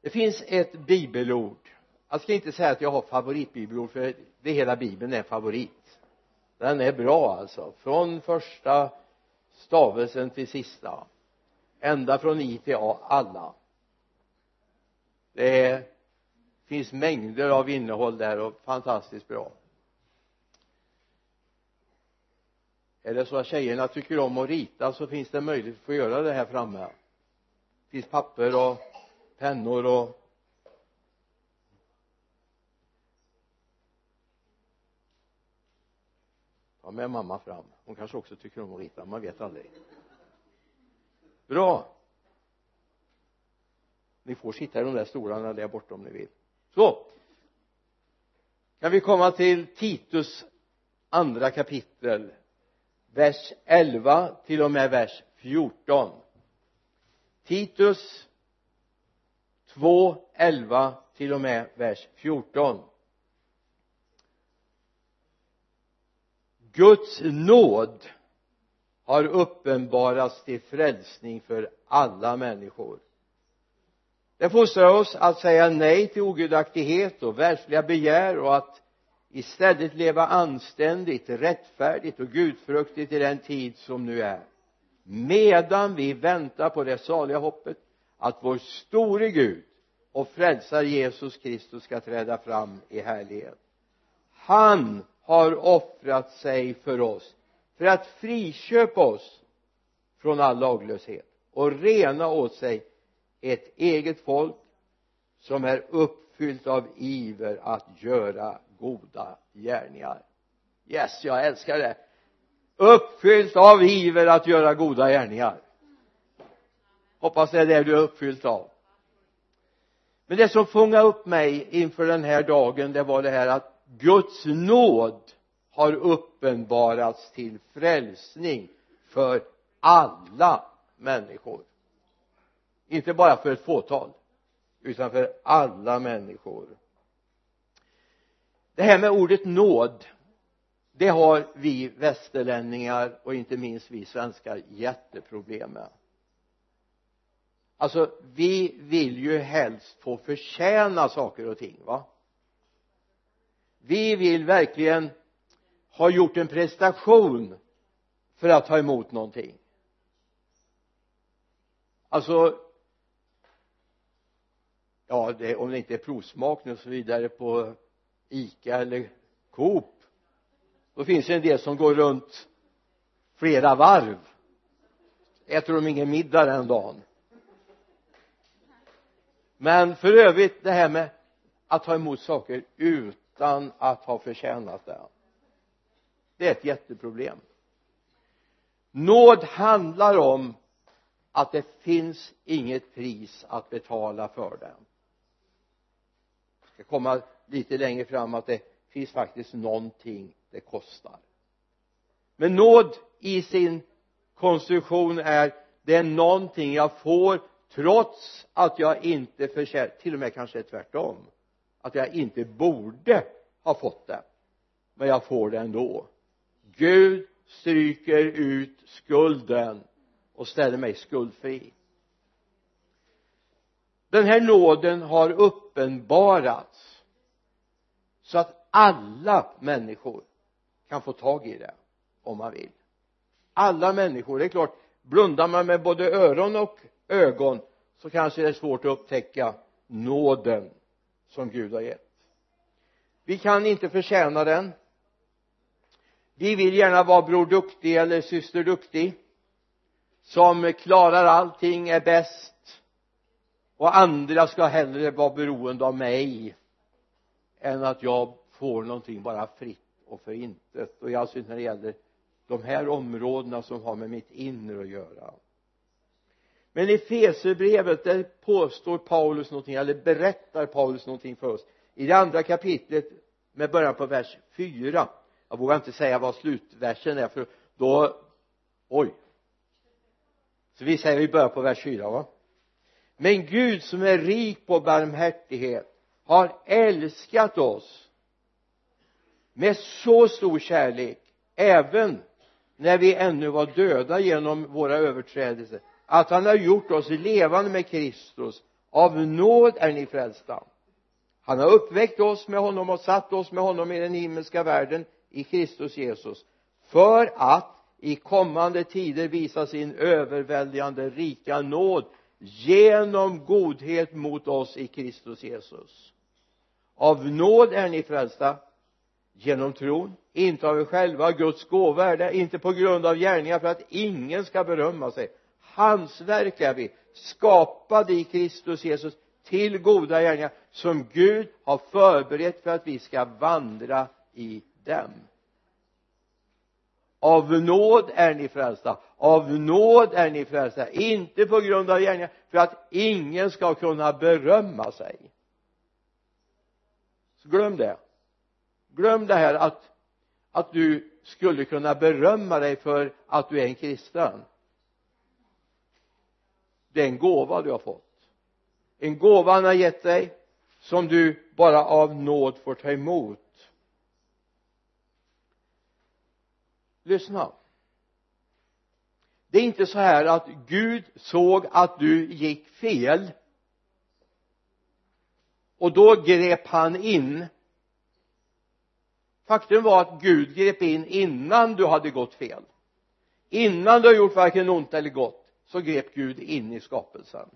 det finns ett bibelord. Jag ska inte säga att jag har favoritbibelord för det hela bibeln är favorit. Den är bra alltså. Från första stavelsen till sista. Ända från i till a alla. Det är, finns mängder av innehåll där och fantastiskt bra. Är det så att tjejerna tycker om att rita så finns det möjlighet att få göra det här framme. Det finns papper och pennor och ta med mamma fram. Hon kanske också tycker om att rita man vet aldrig. Bra! Ni får sitta i de där stolarna där borta om ni vill. Så! Kan vi komma till Titus andra kapitel vers 11 till och med vers 14 Titus 2 11 till och med vers 14 Guds nåd har uppenbarats till frälsning för alla människor. Det fostrar oss att säga nej till ogudaktighet och världsliga begär och att istället leva anständigt, rättfärdigt och gudfruktigt i den tid som nu är. Medan vi väntar på det saliga hoppet att vår store Gud och frälsar Jesus Kristus ska träda fram i härlighet. Han har offrat sig för oss för att friköpa oss från all laglöshet och rena åt sig ett eget folk som är uppfyllt av iver att göra goda gärningar. Yes, jag älskar det. Uppfyllt av iver att göra goda gärningar. Hoppas det är det du är uppfyllt av men det som fångade upp mig inför den här dagen det var det här att Guds nåd har uppenbarats till frälsning för alla människor. Inte bara för ett fåtal utan för alla människor. Det här med ordet nåd det har vi västerlänningar och inte minst vi svenskar jätteproblem med alltså vi vill ju helst få förtjäna saker och ting va? Vi vill verkligen ha gjort en prestation för att ta emot någonting. Alltså ja det, om det inte är provsmakning och så vidare på ICA eller Coop då finns det en del som går runt flera varv. Äter de ingen middag den dagen? Men för övrigt det här med att ta emot saker utan att ha förtjänat det. Det är ett jätteproblem. Nåd handlar om att det finns inget pris att betala för den ska komma lite längre fram att det finns faktiskt någonting det kostar. Men nåd i sin konstruktion är det är någonting jag får trots att jag inte förtjänar till och med kanske tvärtom att jag inte borde ha fått det. Men jag får det ändå. Gud stryker ut skulden och ställer mig skuldfri. Den här nåden har uppenbarats så att alla människor kan få tag i det om man vill. Alla människor. Det är klart blundar man med både öron och ögon så kanske det är svårt att upptäcka nåden som Gud har gett. Vi kan inte förtjäna den. Vi vill gärna vara bror duktig eller syster duktig som klarar allting, är bäst och andra ska hellre vara beroende av mig än att jag får någonting bara fritt och för intet. Och i all synnerhet när det gäller de här områdena som har med mitt inre att göra men i Fesebrevet där påstår Paulus någonting eller berättar Paulus någonting för oss. I det andra kapitlet med början på vers 4 jag vågar inte säga vad slutversen är för då oj. Så vi säger vi börjar på vers 4 va? Men Gud som är rik på barmhärtighet har älskat oss med så stor kärlek även när vi ännu var döda genom våra överträdelser att han har gjort oss levande med Kristus. Av nåd är ni frälsta. Han har uppväckt oss med honom och satt oss med honom i den himmelska världen i Kristus Jesus för att i kommande tider visa sin överväldigande rika nåd genom godhet mot oss i Kristus Jesus. Av nåd är ni frälsta genom tron inte av er själva Guds gåva är det inte på grund av gärningar för att ingen ska berömma sig hans verk är vi skapade i Kristus Jesus till goda gärningar som Gud har förberett för att vi ska vandra i dem. Av nåd är ni frälsta. Av nåd är ni frälsta. Inte på grund av gärningar för att ingen ska kunna berömma sig. Så glöm det. Glöm det här att att du skulle kunna berömma dig för att du är en kristen det är en gåva du har fått. En gåva han har gett dig som du bara av nåd får ta emot. Lyssna. Det är inte så här att Gud såg att du gick fel. Och då grep han in. Faktum var att Gud grep in innan du hade gått fel. Innan du har gjort varken ont eller gott så grep Gud in i skapelsen.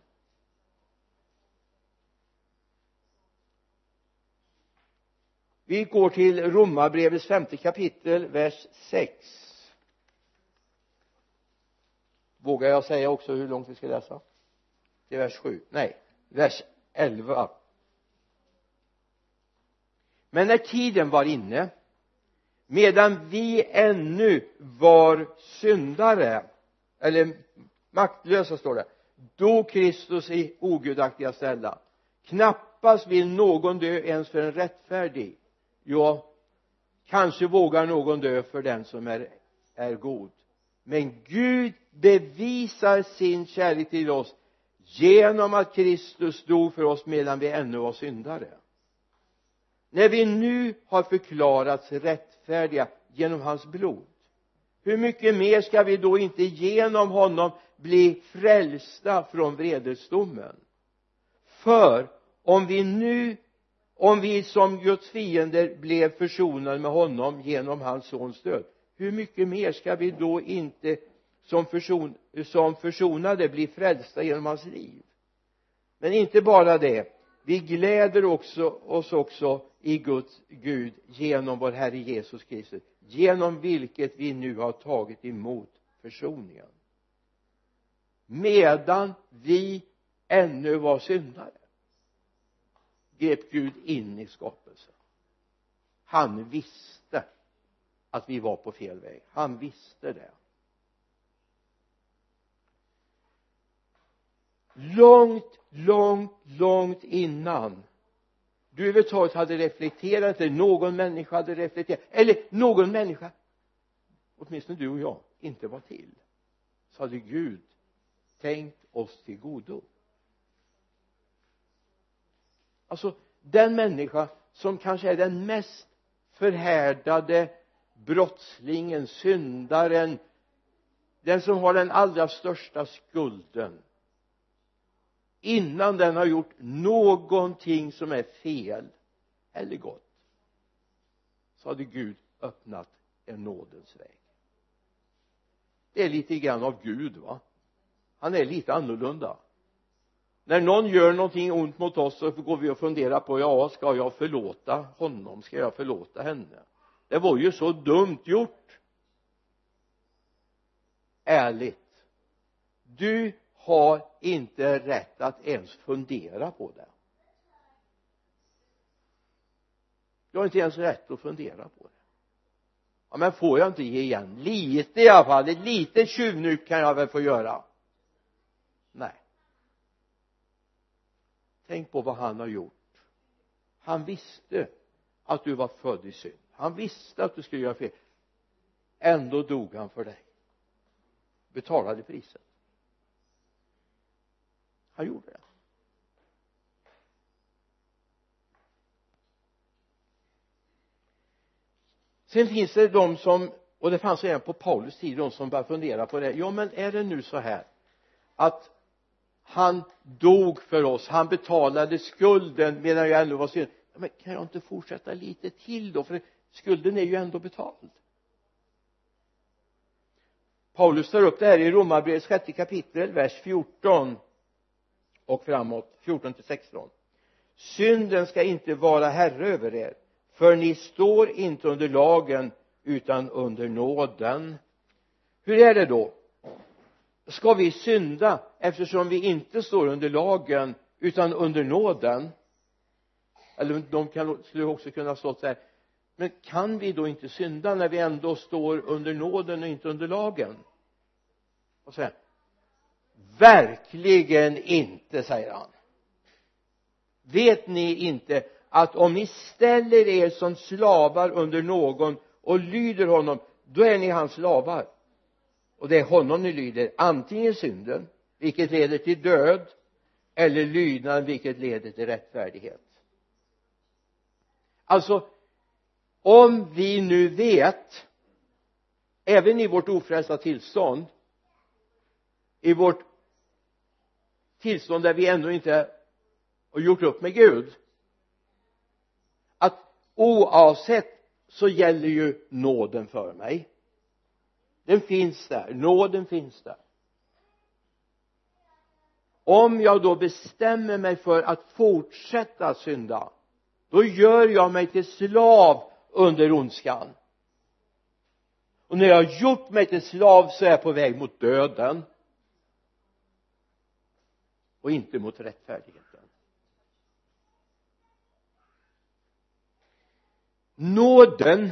Vi går till romarbrevets femte kapitel vers 6 vågar jag säga också hur långt vi ska läsa? Till vers 7 nej vers 11 men när tiden var inne medan vi ännu var syndare eller maktlösa står det. Då Kristus i ogudaktiga ställa. Knappast vill någon dö ens för en rättfärdig. Ja kanske vågar någon dö för den som är, är god. Men Gud bevisar sin kärlek till oss genom att Kristus dog för oss medan vi ännu var syndare. När vi nu har förklarats rättfärdiga genom hans blod hur mycket mer ska vi då inte genom honom bli frälsta från vredesdomen. För om vi nu om vi som Guds fiender blev försonade med honom genom hans sons död hur mycket mer ska vi då inte som, förson, som försonade bli frälsta genom hans liv? Men inte bara det vi gläder också, oss också i Guds Gud genom vår Herre Jesus Kristus genom vilket vi nu har tagit emot försoningen medan vi ännu var syndare grep Gud in i skapelsen. Han visste att vi var på fel väg. Han visste det. Långt, långt, långt innan du överhuvudtaget hade reflekterat eller någon människa hade reflekterat eller någon människa åtminstone du och jag inte var till så hade Gud tänkt oss till godo. Alltså den människa som kanske är den mest förhärdade brottslingen, syndaren den som har den allra största skulden innan den har gjort någonting som är fel eller gott så hade Gud öppnat en nådens väg. Det är lite grann av Gud va? Han är lite annorlunda. När någon gör någonting ont mot oss så går vi och funderar på ja ska jag förlåta honom? Ska jag förlåta henne? Det var ju så dumt gjort. Ärligt du har inte rätt att ens fundera på det. Du har inte ens rätt att fundera på det. Ja men får jag inte ge igen? Lite i alla fall. Ett litet tjuvnyp kan jag väl få göra nej. Tänk på vad han har gjort. Han visste att du var född i synd. Han visste att du skulle göra fel. Ändå dog han för dig. Betalade priset. Han gjorde det. Sen finns det de som och det fanns redan på Paulus tid de som började fundera på det. Ja men är det nu så här att han dog för oss. Han betalade skulden medan jag ännu var synd. Men kan jag inte fortsätta lite till då? För skulden är ju ändå betald. Paulus tar upp det här i Romarbrevets sjätte kapitel vers 14 och framåt 14 till 16 synden ska inte vara herre över er för ni står inte under lagen utan under nåden. Hur är det då? Ska vi synda eftersom vi inte står under lagen utan under nåden. Eller de kan, skulle också kunna stå så här. Men kan vi då inte synda när vi ändå står under nåden och inte under lagen? Och säger verkligen inte säger han. Vet ni inte att om ni ställer er som slavar under någon och lyder honom då är ni hans slavar? Och det är honom ni lyder antingen synden vilket leder till död eller lydnaden, vilket leder till rättfärdighet. Alltså om vi nu vet även i vårt ofrälsta tillstånd i vårt tillstånd där vi ännu inte har gjort upp med Gud att oavsett så gäller ju nåden för mig den finns där, nåden finns där. Om jag då bestämmer mig för att fortsätta synda då gör jag mig till slav under ondskan. Och när jag har gjort mig till slav så är jag på väg mot döden. Och inte mot rättfärdigheten. Nåden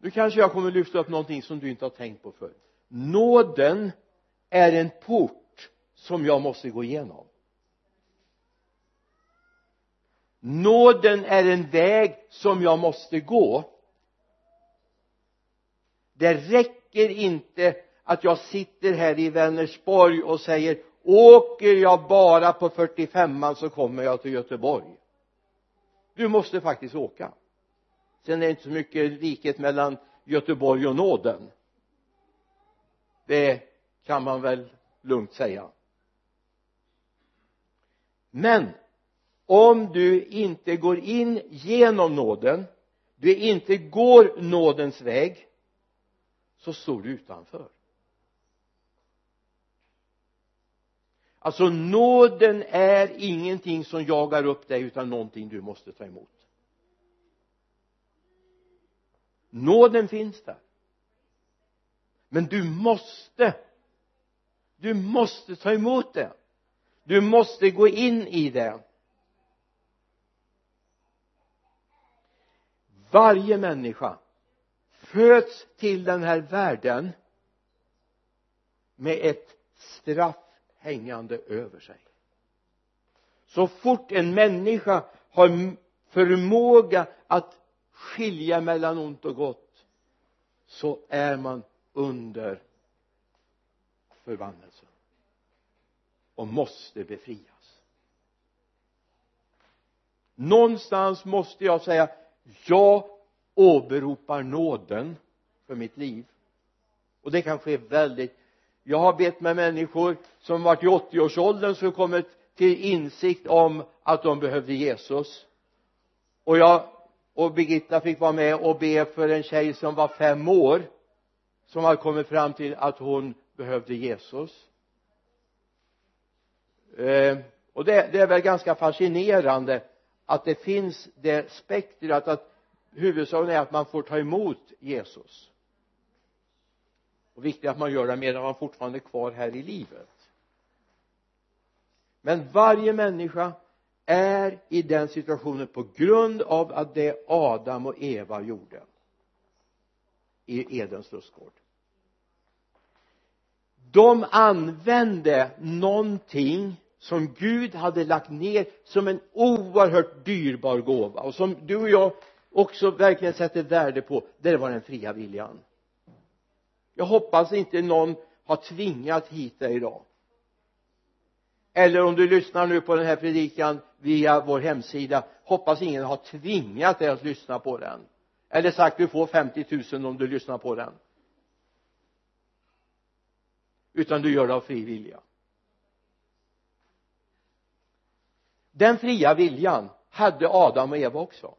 nu kanske jag kommer lyfta upp någonting som du inte har tänkt på förut. Nåden är en port som jag måste gå igenom. Nåden är en väg som jag måste gå. Det räcker inte att jag sitter här i Vänersborg och säger åker jag bara på 45an så kommer jag till Göteborg. Du måste faktiskt åka sen är det inte så mycket likhet mellan Göteborg och nåden. Det kan man väl lugnt säga. Men om du inte går in genom nåden du inte går nådens väg så står du utanför. Alltså nåden är ingenting som jagar upp dig utan någonting du måste ta emot nåden finns där. Men du måste du måste ta emot det. Du måste gå in i det. Varje människa föds till den här världen med ett straff hängande över sig. Så fort en människa har förmåga att skilja mellan ont och gott så är man under förbannelsen och måste befrias. Någonstans måste jag säga jag åberopar nåden för mitt liv. Och det kan ske väldigt. Jag har bett med människor som varit i 80-årsåldern som kommit till insikt om att de behövde Jesus. Och jag och Birgitta fick vara med och be för en tjej som var fem år som hade kommit fram till att hon behövde Jesus. Eh, och det, det är väl ganska fascinerande att det finns det spektrat att huvudsaken är att man får ta emot Jesus. Och viktigt att man gör det medan man fortfarande är kvar här i livet. Men varje människa är i den situationen på grund av att det Adam och Eva gjorde i Edens lustgård. De använde någonting som Gud hade lagt ner som en oerhört dyrbar gåva och som du och jag också verkligen sätter värde på. Det var den fria viljan. Jag hoppas inte någon har tvingat hit dig idag. Eller om du lyssnar nu på den här predikan via vår hemsida. Hoppas ingen har tvingat dig att lyssna på den. Eller sagt du får 50 000 om du lyssnar på den. Utan du gör det av fri vilja. Den fria viljan hade Adam och Eva också.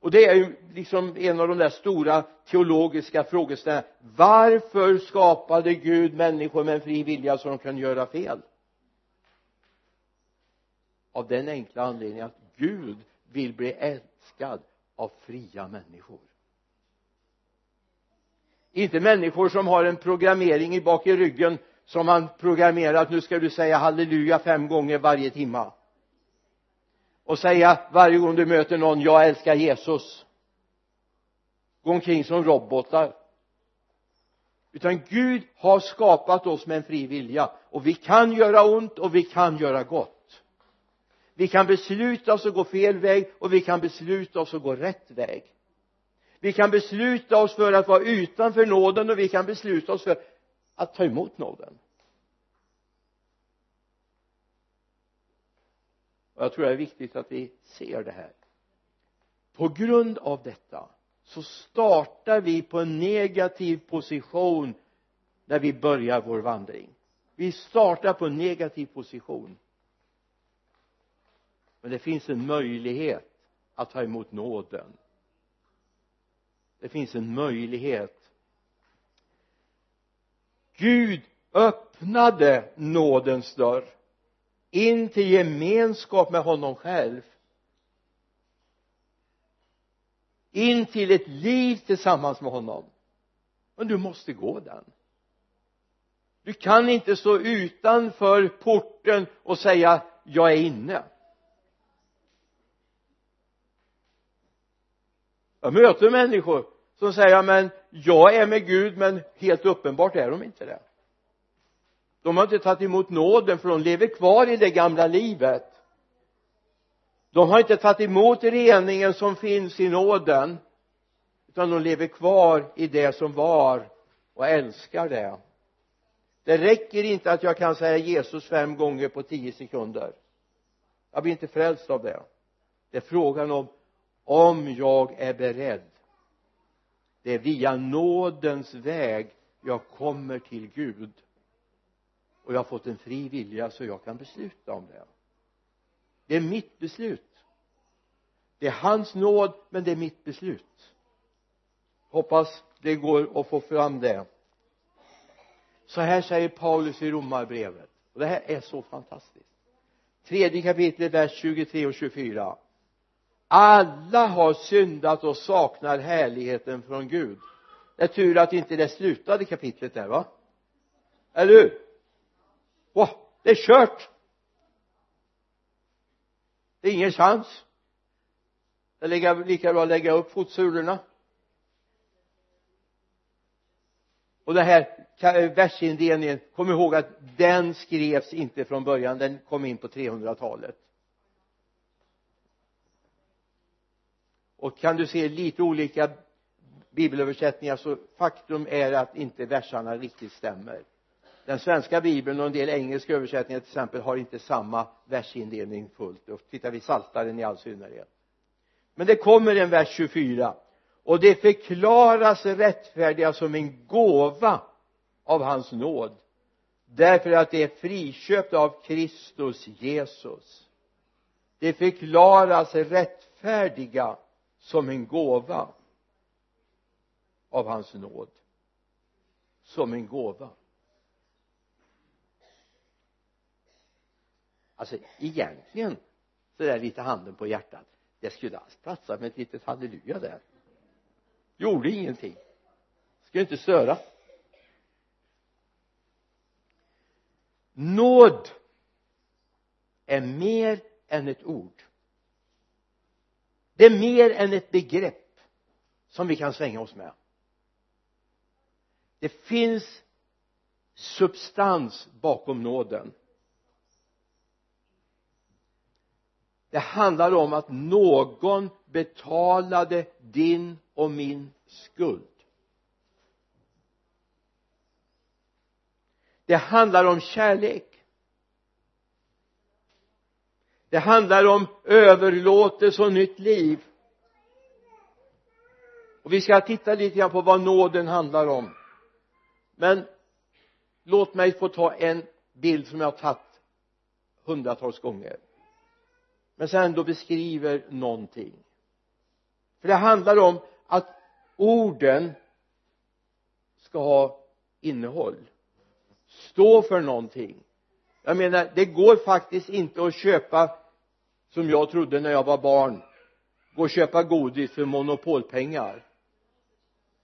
Och det är ju liksom en av de där stora teologiska frågeställningarna. Varför skapade Gud människor med en fri vilja så de kan göra fel? Av den enkla anledningen att Gud vill bli älskad av fria människor. Inte människor som har en programmering i bak i ryggen som han programmerat nu ska du säga halleluja fem gånger varje timma. Och säga varje gång du möter någon jag älskar Jesus. Gå omkring som robotar. Utan Gud har skapat oss med en fri vilja. Och vi kan göra ont och vi kan göra gott vi kan besluta oss att gå fel väg och vi kan besluta oss att gå rätt väg. Vi kan besluta oss för att vara utanför nåden och vi kan besluta oss för att ta emot nåden. Och jag tror det är viktigt att vi ser det här. På grund av detta så startar vi på en negativ position när vi börjar vår vandring. Vi startar på en negativ position men det finns en möjlighet att ta emot nåden. Det finns en möjlighet. Gud öppnade nådens dörr in till gemenskap med honom själv. In till ett liv tillsammans med honom. Men du måste gå den. Du kan inte stå utanför porten och säga jag är inne. Jag möter människor som säger men jag är med Gud men helt uppenbart är de inte det. De har inte tagit emot nåden för de lever kvar i det gamla livet. De har inte tagit emot reningen som finns i nåden utan de lever kvar i det som var och älskar det. Det räcker inte att jag kan säga Jesus fem gånger på tio sekunder. Jag blir inte frälst av det. Det är frågan om om jag är beredd. Det är via nådens väg jag kommer till Gud. Och jag har fått en fri vilja så jag kan besluta om det. Det är mitt beslut. Det är hans nåd men det är mitt beslut. Hoppas det går att få fram det. Så här säger Paulus i romarbrevet. Och det här är så fantastiskt. Tredje kapitlet vers 23 och 24 alla har syndat och saknar härligheten från Gud. Det är tur att inte det slutade kapitlet där va? Eller hur? Wow, det är kört! Det är ingen chans. Det är lika bra att lägga upp fotsulorna. Och den här versindelningen kom ihåg att den skrevs inte från början den kom in på 300-talet och kan du se lite olika bibelöversättningar så faktum är att inte versarna riktigt stämmer. Den svenska bibeln och en del engelska översättningar till exempel har inte samma versindelning fullt och tittar vi saltaren i all synnerhet. Men det kommer en vers 24 och det förklaras rättfärdiga som en gåva av hans nåd. Därför att det är friköpt av Kristus Jesus. Det förklaras rättfärdiga som en gåva av hans nåd. Som en gåva. Alltså egentligen så där lite handen på hjärtat. Det skulle alls platsa med ett litet halleluja där. Gjorde ingenting. Skulle inte störa nåd är mer än ett ord det är mer än ett begrepp som vi kan svänga oss med. Det finns substans bakom nåden. Det handlar om att någon betalade din och min skuld. Det handlar om kärlek det handlar om överlåtelse och nytt liv. Och vi ska titta lite grann på vad nåden handlar om. Men låt mig få ta en bild som jag har tagit hundratals gånger. Men som ändå beskriver någonting. För det handlar om att orden ska ha innehåll. Stå för någonting. Jag menar det går faktiskt inte att köpa som jag trodde när jag var barn. Gå och köpa godis för monopolpengar.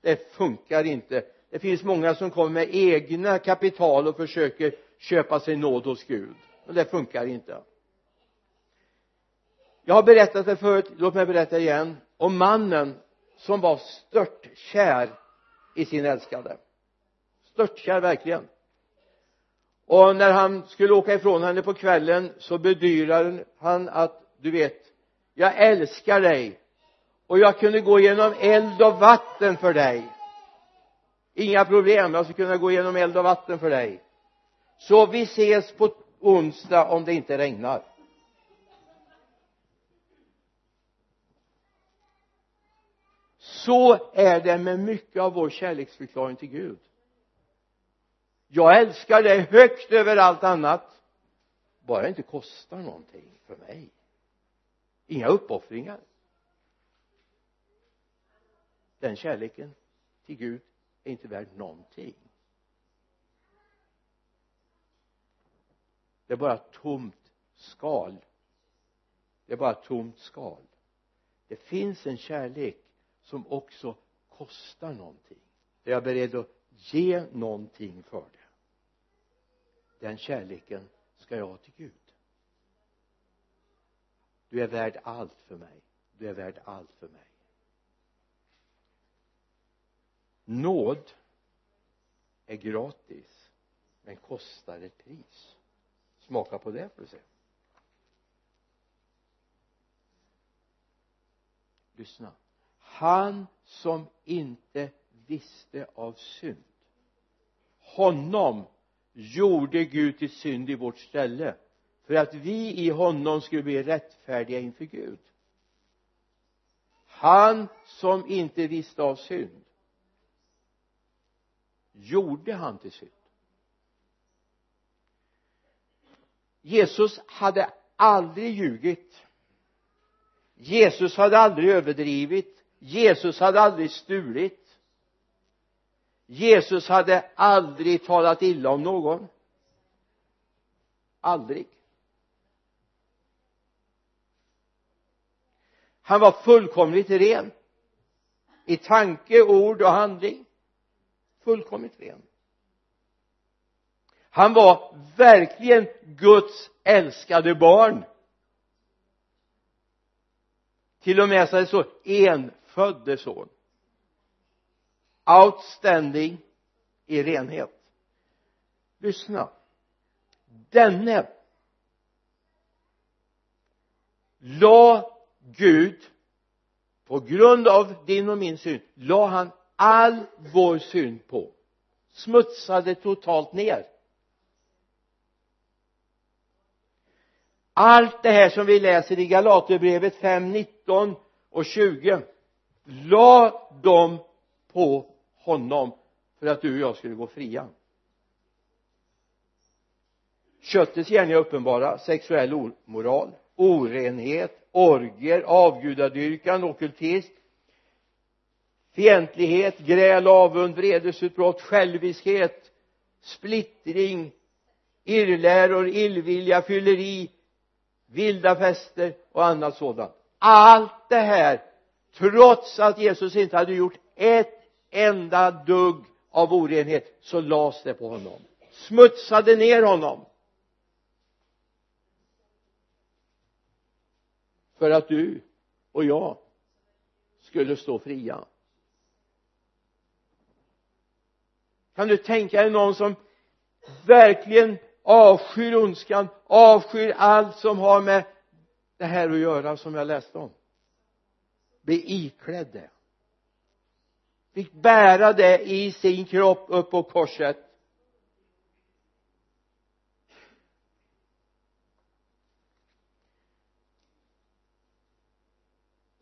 Det funkar inte. Det finns många som kommer med egna kapital och försöker köpa sig nåd hos Gud. Men det funkar inte. Jag har berättat det förut. Låt mig berätta igen. Om mannen som var störtkär i sin älskade. Störtkär verkligen. Och när han skulle åka ifrån henne på kvällen så bedyrade han att du vet jag älskar dig. Och jag kunde gå genom eld och vatten för dig. Inga problem jag skulle kunna gå genom eld och vatten för dig. Så vi ses på onsdag om det inte regnar. Så är det med mycket av vår kärleksförklaring till Gud. Jag älskar dig högt över allt annat. Bara det inte kostar någonting för mig inga uppoffringar. Den kärleken till Gud är inte värd någonting. Det är bara tomt skal. Det är bara tomt skal. Det finns en kärlek som också kostar någonting. Där jag är beredd att ge någonting för det. Den kärleken ska jag ha till Gud du är värd allt för mig. Du är värd allt för mig. Nåd är gratis men kostar ett pris. Smaka på det får du se. Lyssna. Han som inte visste av synd honom gjorde Gud till synd i vårt ställe för att vi i honom skulle bli rättfärdiga inför Gud. Han som inte visste av synd gjorde han till synd. Jesus hade aldrig ljugit. Jesus hade aldrig överdrivit. Jesus hade aldrig stulit. Jesus hade aldrig talat illa om någon. Aldrig. Han var fullkomligt ren. I tanke, ord och handling. Fullkomligt ren. Han var verkligen Guds älskade barn. Till och med så är det så enfödde son. Outstanding i renhet. Lyssna. Denne la Gud på grund av din och min synd la han all vår synd på. Smutsade totalt ner. Allt det här som vi läser i Galaterbrevet 5, 19 och 20 la dem på honom för att du och jag skulle gå fria. Köttets gärningar uppenbara sexuell omoral orenhet orger avgudadyrkan okultism fientlighet gräl avund vredesutbrott själviskhet splittring irrläror illvilja fylleri vilda fester och annat sådant. Allt det här trots att Jesus inte hade gjort ett enda dugg av orenhet så lades det på honom. Smutsade ner honom. För att du och jag skulle stå fria. Kan du tänka dig någon som verkligen avskyr ondskan avskyr allt som har med det här att göra som jag läste om? Bli iklädd det. Fick bära det i sin kropp upp på korset.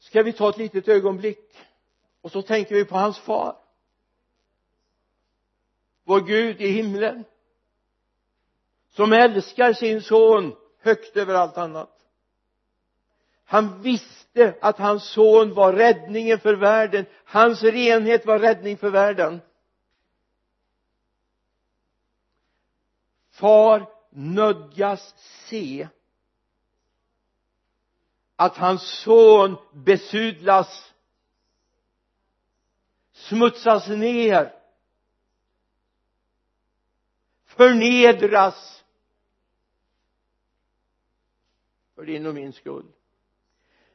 Ska vi ta ett litet ögonblick? Och så tänker vi på hans far. Vår Gud i himlen som älskar sin son högt över allt annat. Han visste att hans son var räddningen för världen. Hans renhet var räddning för världen. Far nödgas se att hans son besudlas smutsas ner förnedras. För din och min skull.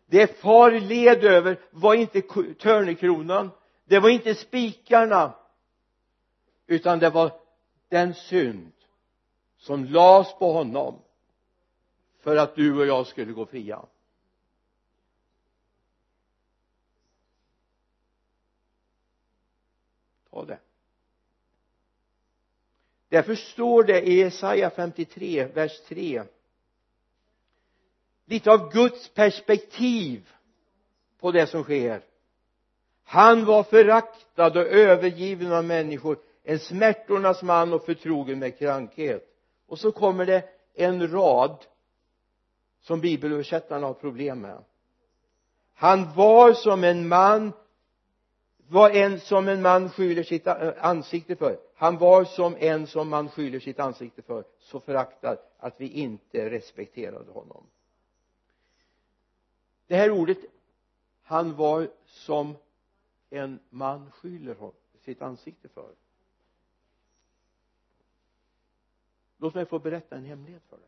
Det far led över var inte törnekronan det var inte spikarna utan det var den synd som lades på honom för att du och jag skulle gå fria. Av det. Därför står det i Jesaja 53 vers 3 lite av Guds perspektiv på det som sker. Han var föraktad och övergiven av människor en smärtornas man och förtrogen med krankhet. Och så kommer det en rad som bibelöversättarna har problem med. Han var som en man var en som en man skyller sitt eh, ansikte för. Han var som en som man skyller sitt ansikte för. Så föraktad att vi inte respekterade honom. Det här ordet han var som en man skyller sitt ansikte för. Låt mig få berätta en hemlighet för dig.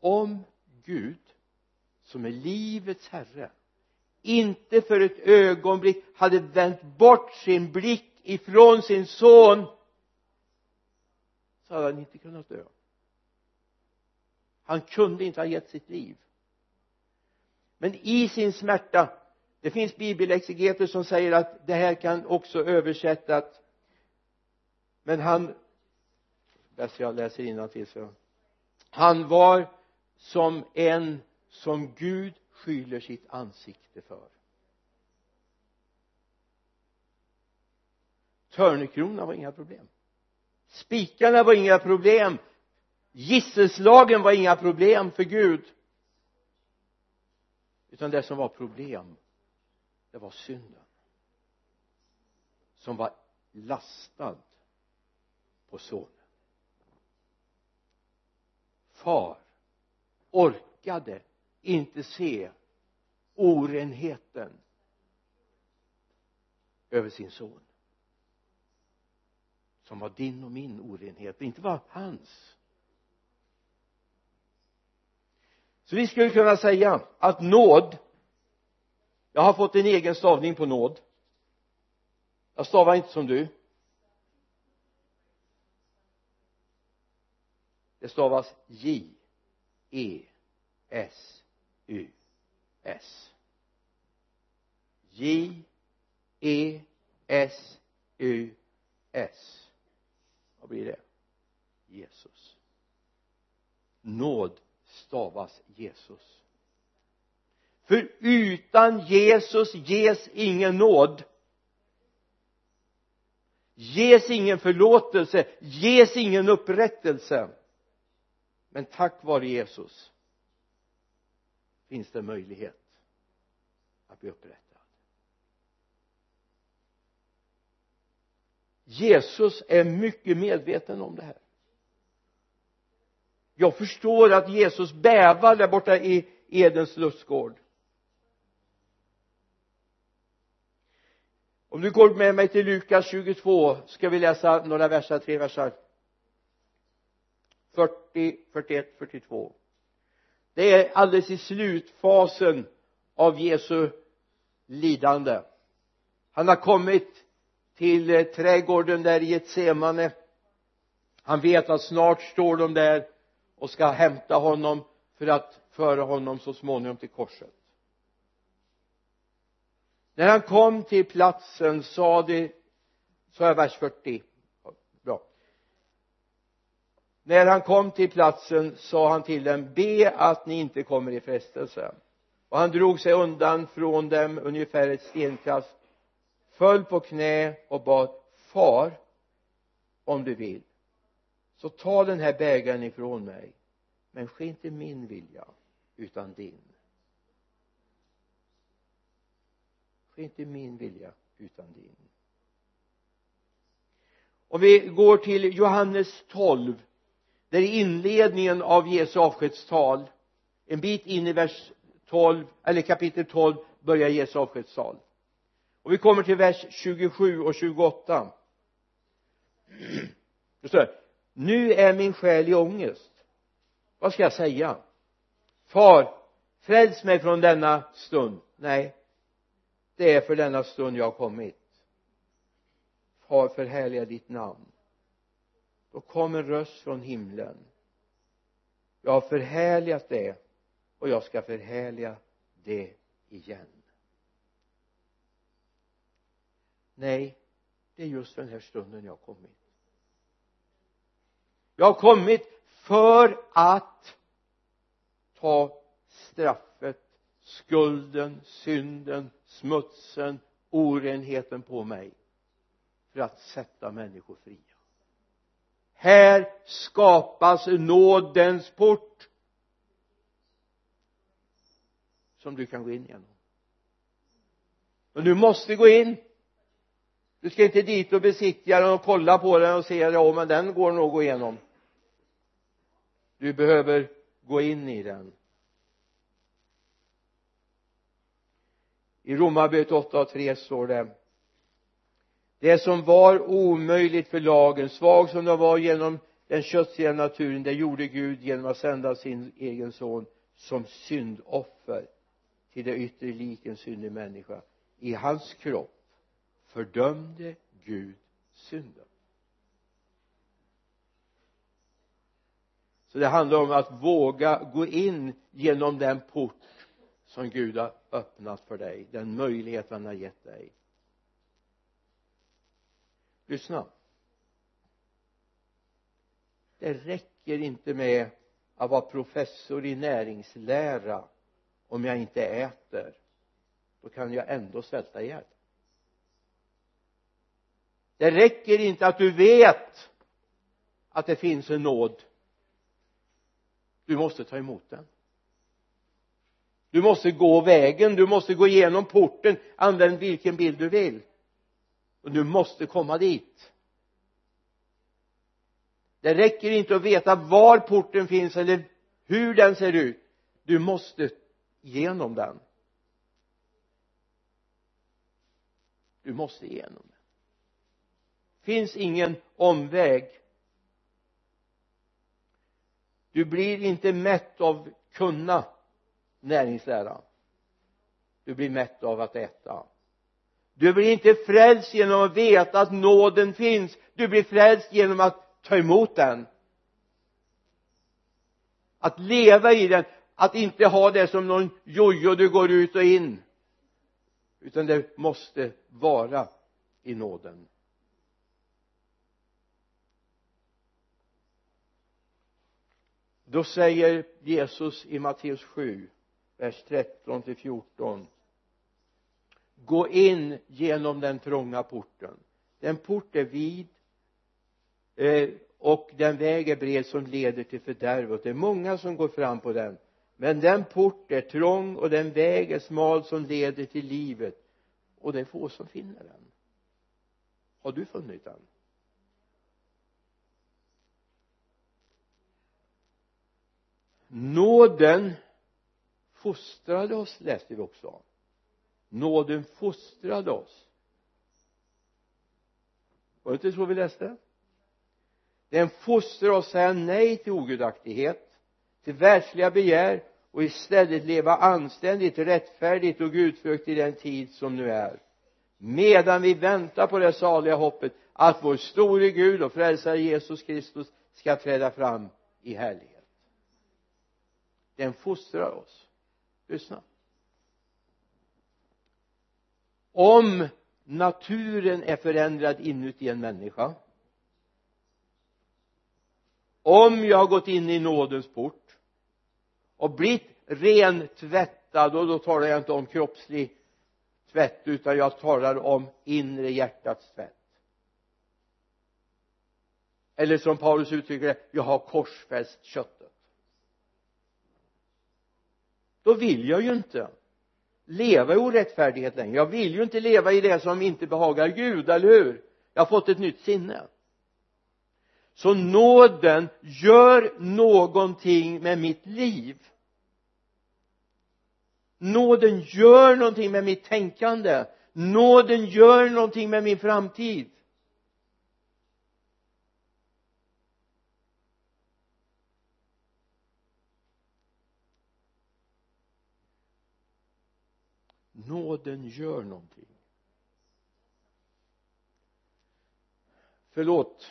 Om Gud som är livets herre inte för ett ögonblick hade vänt bort sin blick ifrån sin son så hade han inte kunnat dö. Han kunde inte ha gett sitt liv. Men i sin smärta det finns bibelexegeter som säger att det här kan också översättas. Men han bäst jag läser innantill så. Han var som en som Gud skyller sitt ansikte för. Törnekronan var inga problem. Spikarna var inga problem. Gisselslagen var inga problem för Gud. Utan det som var problem det var synden som var lastad på sonen. Far orkade inte se orenheten över sin son som var din och min orenhet inte var hans. Så vi skulle kunna säga att nåd jag har fått en egen stavning på nåd. Jag stavar inte som du. Det stavas J E S. U S J E S U S. Vad blir det? Jesus. Nåd stavas Jesus. För utan Jesus ges ingen nåd. Ges ingen förlåtelse. Ges ingen upprättelse. Men tack vare Jesus finns det möjlighet att bli upprättad. Jesus är mycket medveten om det här. Jag förstår att Jesus bävar där borta i Edens lustgård. Om du går med mig till Lukas 22 ska vi läsa några verser, tre verser 40, 41, 42 det är alldeles i slutfasen av Jesu lidande. Han har kommit till eh, trädgården där i Getsemane. Han vet att snart står de där och ska hämta honom för att föra honom så småningom till korset. När han kom till platsen sa de så är vers 40 när han kom till platsen sa han till dem be att ni inte kommer i frestelse. Och han drog sig undan från dem ungefär ett stenkast föll på knä och bad far om du vill så ta den här bägaren ifrån mig men ske inte min vilja utan din. Ske inte min vilja utan din. Om vi går till Johannes 12 där är inledningen av Jesu avskedstal en bit in i vers 12 eller kapitel 12 börjar Jesu avskedstal. Och vi kommer till vers 27 och 28 det står nu är min själ i ångest. Vad ska jag säga? Far fräls mig från denna stund. Nej det är för denna stund jag har kommit. Far förhärliga ditt namn då kom en röst från himlen. Jag har förhärligat det och jag ska förhärliga det igen. Nej det är just den här stunden jag har kommit. Jag har kommit för att ta straffet skulden, synden, smutsen, orenheten på mig för att sätta människor fria här skapas nådens port. Som du kan gå in genom. Och du måste gå in. Du ska inte dit och besiktiga den och kolla på den och se ja men den går nog att gå igenom. Du behöver gå in i den. I Romarbrevet 8 och 3 står det det som var omöjligt för lagen svag som den var genom den köttsliga naturen det gjorde Gud genom att sända sin egen son som syndoffer till det yttre lik en syndig människa. I hans kropp fördömde Gud synden. Så det handlar om att våga gå in genom den port som Gud har öppnat för dig den möjlighet han har gett dig lyssna. Det räcker inte med att vara professor i näringslära. Om jag inte äter då kan jag ändå svälta ihjäl. Det räcker inte att du vet att det finns en nåd. Du måste ta emot den. Du måste gå vägen, du måste gå igenom porten. Använd vilken bild du vill och du måste komma dit. Det räcker inte att veta var porten finns eller hur den ser ut. Du måste genom den. Du måste igenom den. Finns ingen omväg. Du blir inte mätt av kunna näringslära. Du blir mätt av att äta du blir inte frälst genom att veta att nåden finns. Du blir frälst genom att ta emot den. Att leva i den att inte ha det som någon jojo du går ut och in. Utan det måste vara i nåden. Då säger Jesus i Matteus 7 vers 13 till 14 gå in genom den trånga porten. Den port är vid eh, och den väg är bred som leder till fördärvet. Det är många som går fram på den. Men den port är trång och den väg är smal som leder till livet. Och det är få som finner den. Har du funnit den? Nåden fostrade oss läste vi också nåden fostrade oss. Var det inte så vi läste? Den fostrar oss säga nej till ogudaktighet till världsliga begär och istället leva anständigt, rättfärdigt och gudfruktigt i den tid som nu är. Medan vi väntar på det saliga hoppet att vår store Gud och frälsare Jesus Kristus ska träda fram i härlighet. Den fostrar oss. Lyssna om naturen är förändrad inuti en människa om jag har gått in i nådens port och blivit rentvättad och då talar jag inte om kroppslig tvätt utan jag talar om inre hjärtats tvätt. Eller som Paulus uttrycker det jag har korsfäst köttet. Då vill jag ju inte leva i orättfärdighet längre. Jag vill ju inte leva i det som inte behagar Gud, eller hur? Jag har fått ett nytt sinne. Så nåden gör någonting med mitt liv. Nåden gör någonting med mitt tänkande. Nåden gör någonting med min framtid. Nåden gör någonting. Förlåt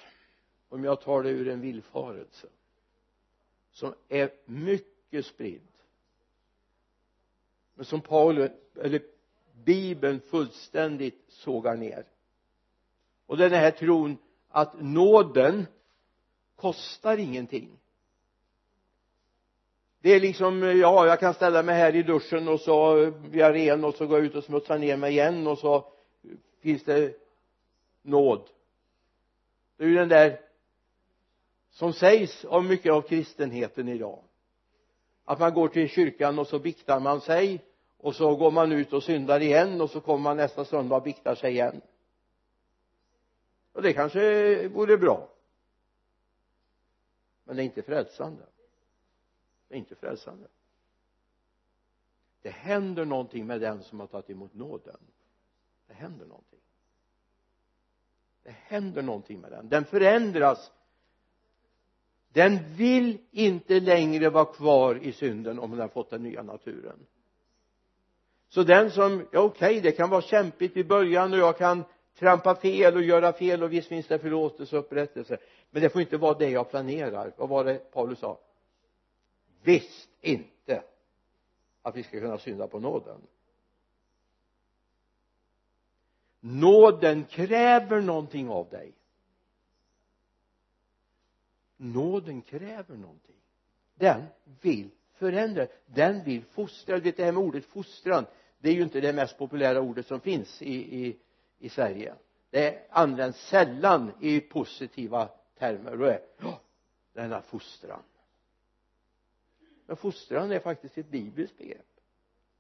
om jag tar det ur en villfarelse som är mycket spridd. Men som Paulus eller bibeln fullständigt sågar ner. Och den här tron att nåden kostar ingenting det är liksom eh, ja jag kan ställa mig här i duschen och så blir jag ren och så går jag ut och smutsar ner mig igen och så finns det nåd. Det är ju den där som sägs av mycket av kristenheten idag. Att man går till kyrkan och så biktar man sig och så går man ut och syndar igen och så kommer man nästa söndag och biktar sig igen. Och det kanske vore bra. Men det är inte frälsande det är inte frälsande. Det händer någonting med den som har tagit emot nåden. Det händer någonting. Det händer någonting med den. Den förändras. Den vill inte längre vara kvar i synden om den har fått den nya naturen. Så den som, ja okej okay, det kan vara kämpigt i början och jag kan trampa fel och göra fel och visst finns det förlåtelse och upprättelse. Men det får inte vara det jag planerar. Vad var det Paulus sa? Visst inte att vi ska kunna synda på nåden. Nåden kräver någonting av dig. Nåden kräver någonting. Den vill förändra den vill fostra. Du vet det här med ordet fostran det är ju inte det mest populära ordet som finns i, i, i Sverige. Det används sällan i positiva termer. Då det är oh, denna fostran men fostran är faktiskt ett bibliskt begrepp.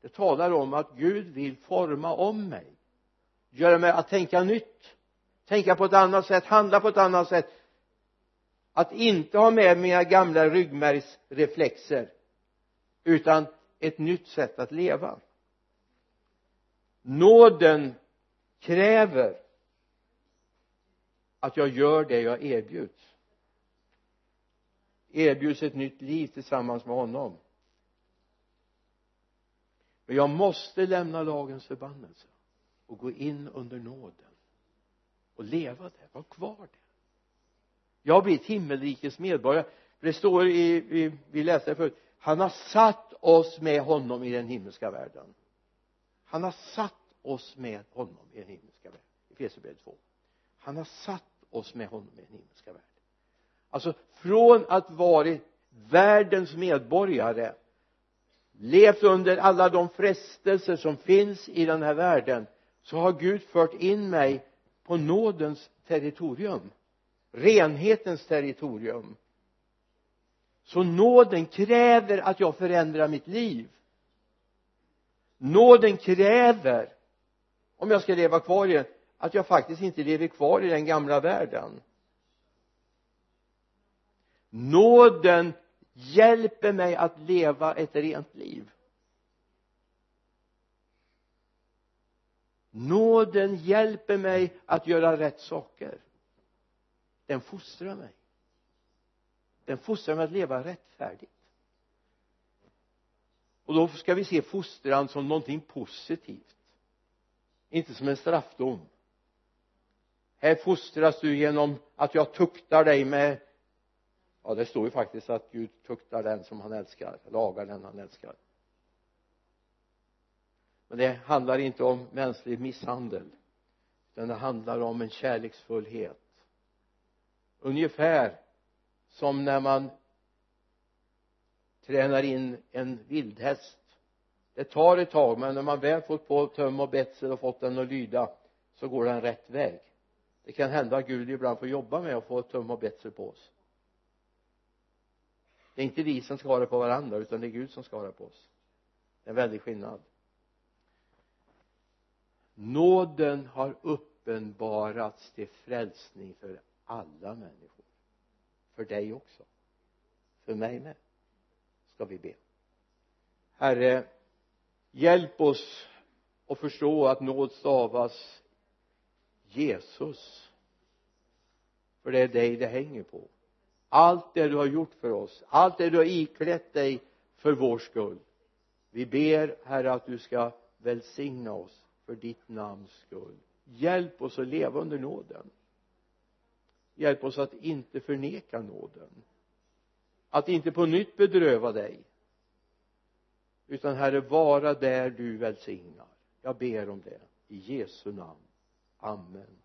Det talar om att Gud vill forma om mig. Göra mig att tänka nytt. Tänka på ett annat sätt, handla på ett annat sätt. Att inte ha med mina gamla ryggmärgsreflexer utan ett nytt sätt att leva. Nåden kräver att jag gör det jag erbjuds erbjuds ett nytt liv tillsammans med honom. Men jag måste lämna lagens förbannelse och gå in under nåden och leva där, vara kvar där. Jag har blivit himmelrikets medborgare. Det står i, vi, vi läste det förut. Han har satt oss med honom i den himmelska världen. Han har satt oss med honom i den himmelska världen. I Efesierbrevet 2 han har satt oss med honom i den himmelska världen alltså från att varit världens medborgare levt under alla de frestelser som finns i den här världen så har Gud fört in mig på nådens territorium renhetens territorium. Så nåden kräver att jag förändrar mitt liv. Nåden kräver om jag ska leva kvar i den att jag faktiskt inte lever kvar i den gamla världen nåden hjälper mig att leva ett rent liv. Nåden hjälper mig att göra rätt saker. Den fostrar mig. Den fostrar mig att leva rättfärdigt. Och då ska vi se fostran som någonting positivt. Inte som en straffdom. Här fostras du genom att jag tuktar dig med ja det står ju faktiskt att Gud tuktar den som han älskar lagar den han älskar. Men det handlar inte om mänsklig misshandel utan det handlar om en kärleksfullhet. Ungefär som när man tränar in en vildhäst. Det tar ett tag men när man väl fått på töm och betsel och fått den att lyda så går den rätt väg. Det kan hända att Gud ibland får jobba med att få töm och betsel på oss det är inte vi som ska ha det på varandra utan det är Gud som ska ha det på oss. Det är en väldig skillnad. Nåden har uppenbarats till frälsning för alla människor. För dig också. För mig med. Ska vi be. Herre hjälp oss att förstå att nåd stavas Jesus. För det är dig det hänger på allt det du har gjort för oss allt det du har iklätt dig för vår skull. Vi ber herre att du ska välsigna oss för ditt namns skull. Hjälp oss att leva under nåden. Hjälp oss att inte förneka nåden. Att inte på nytt bedröva dig. Utan herre vara där du välsignar. Jag ber om det. I Jesu namn. Amen.